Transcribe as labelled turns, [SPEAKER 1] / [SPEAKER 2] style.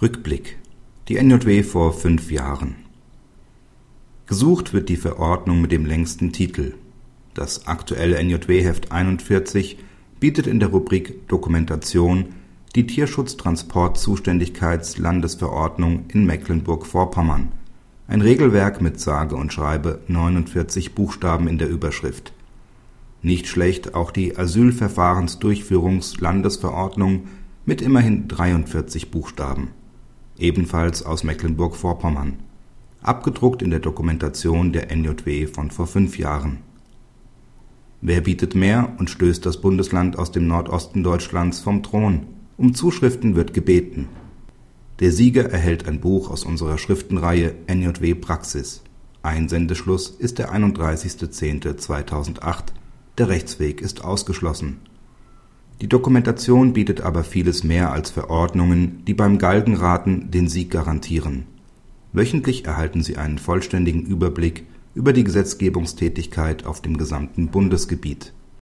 [SPEAKER 1] Rückblick. Die NJW vor fünf Jahren. Gesucht wird die Verordnung mit dem längsten Titel. Das aktuelle NJW-Heft 41 bietet in der Rubrik Dokumentation die Tierschutztransportzuständigkeitslandesverordnung in Mecklenburg-Vorpommern, ein Regelwerk mit sage und schreibe 49 Buchstaben in der Überschrift. Nicht schlecht auch die Asylverfahrensdurchführungslandesverordnung mit immerhin 43 Buchstaben ebenfalls aus Mecklenburg-Vorpommern, abgedruckt in der Dokumentation der NJW von vor fünf Jahren. Wer bietet mehr und stößt das Bundesland aus dem Nordosten Deutschlands vom Thron? Um Zuschriften wird gebeten. Der Sieger erhält ein Buch aus unserer Schriftenreihe NJW Praxis. Einsendeschluss ist der 31.10.2008. Der Rechtsweg ist ausgeschlossen die Dokumentation bietet aber vieles mehr als Verordnungen, die beim Galgenraten den Sieg garantieren. Wöchentlich erhalten Sie einen vollständigen Überblick über die Gesetzgebungstätigkeit auf dem gesamten Bundesgebiet